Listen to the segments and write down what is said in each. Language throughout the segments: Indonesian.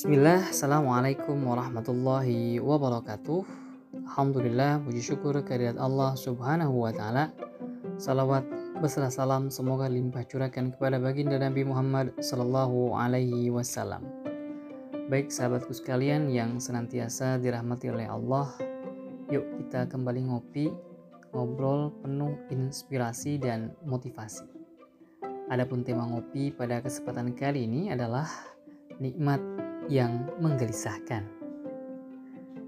Bismillah, Assalamualaikum warahmatullahi wabarakatuh. Alhamdulillah, puji syukur kehadirat Allah subhanahu wa ta'ala. Salawat beserta salam semoga limpah curahkan kepada baginda Nabi Muhammad sallallahu alaihi wasallam. Baik sahabatku sekalian yang senantiasa dirahmati oleh Allah Yuk kita kembali ngopi, ngobrol penuh inspirasi dan motivasi. Adapun tema ngopi pada kesempatan kali ini adalah nikmat yang menggelisahkan.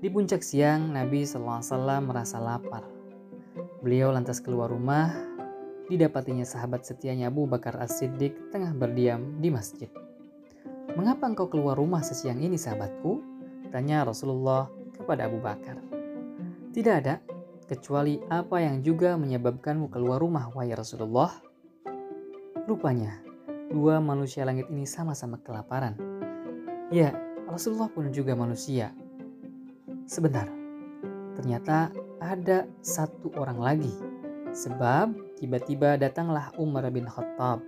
Di puncak siang, Nabi SAW merasa lapar. Beliau lantas keluar rumah, didapatinya sahabat setianya Abu Bakar As-Siddiq tengah berdiam di masjid. Mengapa engkau keluar rumah sesiang ini sahabatku? Tanya Rasulullah kepada Abu Bakar. Tidak ada, kecuali apa yang juga menyebabkanmu keluar rumah, wahai Rasulullah. Rupanya, dua manusia langit ini sama-sama kelaparan Ya, Rasulullah pun juga manusia. Sebentar, ternyata ada satu orang lagi. Sebab tiba-tiba datanglah Umar bin Khattab.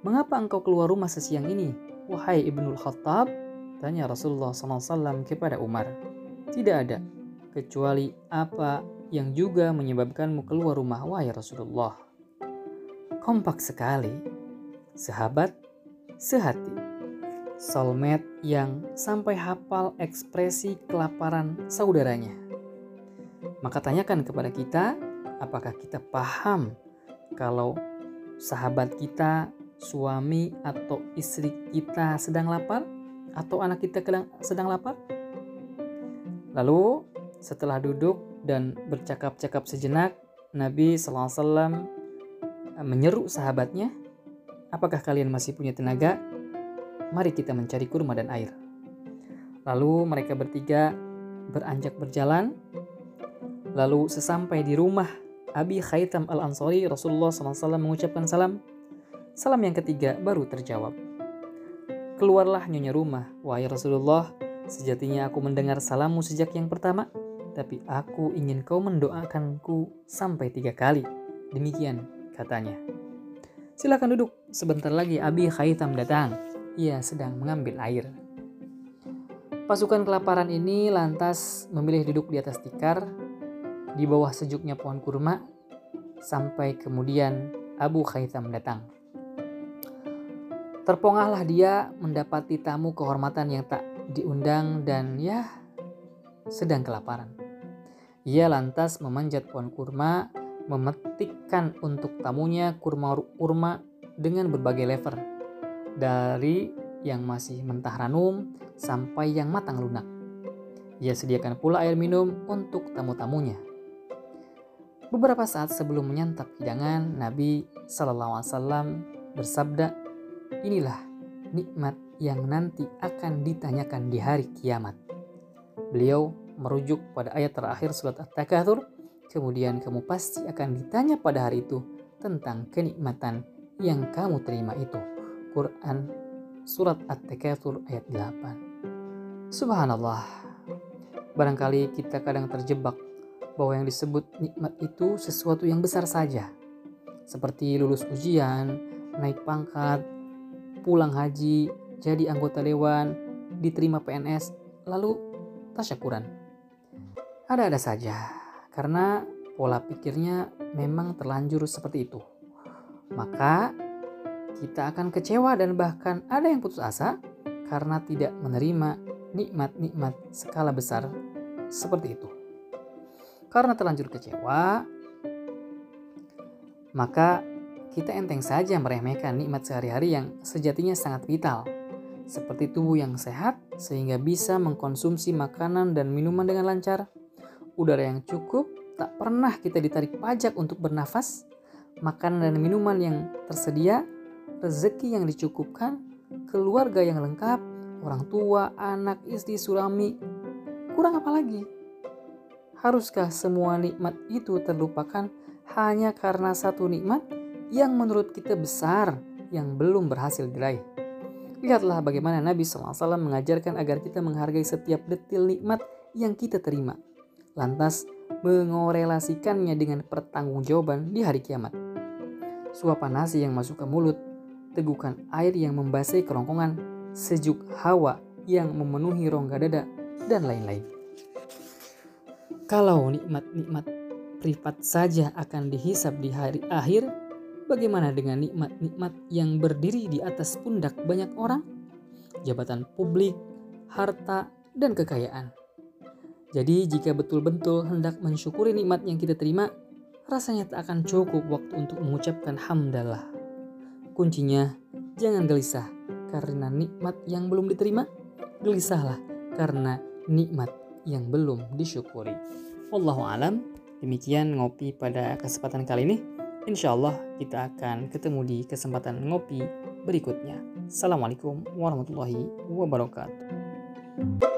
Mengapa engkau keluar rumah sesiang ini, wahai Ibnul Khattab? Tanya Rasulullah SAW kepada Umar. Tidak ada, kecuali apa yang juga menyebabkanmu keluar rumah, wahai Rasulullah. Kompak sekali, sahabat sehati soulmate yang sampai hafal ekspresi kelaparan saudaranya. Maka tanyakan kepada kita, apakah kita paham kalau sahabat kita, suami atau istri kita sedang lapar atau anak kita sedang lapar? Lalu setelah duduk dan bercakap-cakap sejenak, Nabi SAW menyeru sahabatnya, apakah kalian masih punya tenaga mari kita mencari kurma dan air. Lalu mereka bertiga beranjak berjalan. Lalu sesampai di rumah Abi Khaitam al-Ansari, Rasulullah SAW mengucapkan salam. Salam yang ketiga baru terjawab. Keluarlah nyonya rumah, wahai Rasulullah, sejatinya aku mendengar salammu sejak yang pertama, tapi aku ingin kau mendoakanku sampai tiga kali. Demikian katanya. Silakan duduk, sebentar lagi Abi Khaitam datang ia sedang mengambil air. Pasukan kelaparan ini lantas memilih duduk di atas tikar di bawah sejuknya pohon kurma sampai kemudian Abu Khaitam datang. Terpongahlah dia mendapati tamu kehormatan yang tak diundang dan ya sedang kelaparan. Ia lantas memanjat pohon kurma, memetikkan untuk tamunya kurma-kurma dengan berbagai lever dari yang masih mentah ranum sampai yang matang lunak. Ia sediakan pula air minum untuk tamu-tamunya. Beberapa saat sebelum menyantap hidangan, Nabi Shallallahu Alaihi Wasallam bersabda, inilah nikmat yang nanti akan ditanyakan di hari kiamat. Beliau merujuk pada ayat terakhir surat At-Takatsur, kemudian kamu pasti akan ditanya pada hari itu tentang kenikmatan yang kamu terima itu. Quran surat At-Takatsur ayat 8. Subhanallah. Barangkali kita kadang terjebak bahwa yang disebut nikmat itu sesuatu yang besar saja. Seperti lulus ujian, naik pangkat, pulang haji, jadi anggota dewan, diterima PNS, lalu tasyakuran. Ada-ada saja, karena pola pikirnya memang terlanjur seperti itu. Maka kita akan kecewa dan bahkan ada yang putus asa karena tidak menerima nikmat-nikmat skala besar seperti itu. Karena terlanjur kecewa, maka kita enteng saja meremehkan nikmat sehari-hari yang sejatinya sangat vital, seperti tubuh yang sehat sehingga bisa mengkonsumsi makanan dan minuman dengan lancar, udara yang cukup, tak pernah kita ditarik pajak untuk bernafas, makanan dan minuman yang tersedia rezeki yang dicukupkan, keluarga yang lengkap, orang tua, anak, istri, suami. Kurang apa lagi? Haruskah semua nikmat itu terlupakan hanya karena satu nikmat yang menurut kita besar yang belum berhasil diraih? Lihatlah bagaimana Nabi SAW mengajarkan agar kita menghargai setiap detil nikmat yang kita terima. Lantas mengorelasikannya dengan pertanggungjawaban di hari kiamat. Suapan nasi yang masuk ke mulut tegukan air yang membasahi kerongkongan, sejuk hawa yang memenuhi rongga dada, dan lain-lain. Kalau nikmat-nikmat privat saja akan dihisap di hari akhir, bagaimana dengan nikmat-nikmat yang berdiri di atas pundak banyak orang? Jabatan publik, harta, dan kekayaan. Jadi jika betul-betul hendak mensyukuri nikmat yang kita terima, rasanya tak akan cukup waktu untuk mengucapkan hamdalah. Kuncinya, jangan gelisah karena nikmat yang belum diterima, gelisahlah karena nikmat yang belum disyukuri. Wallahu alam, demikian ngopi pada kesempatan kali ini. Insya Allah kita akan ketemu di kesempatan ngopi berikutnya. Assalamualaikum warahmatullahi wabarakatuh.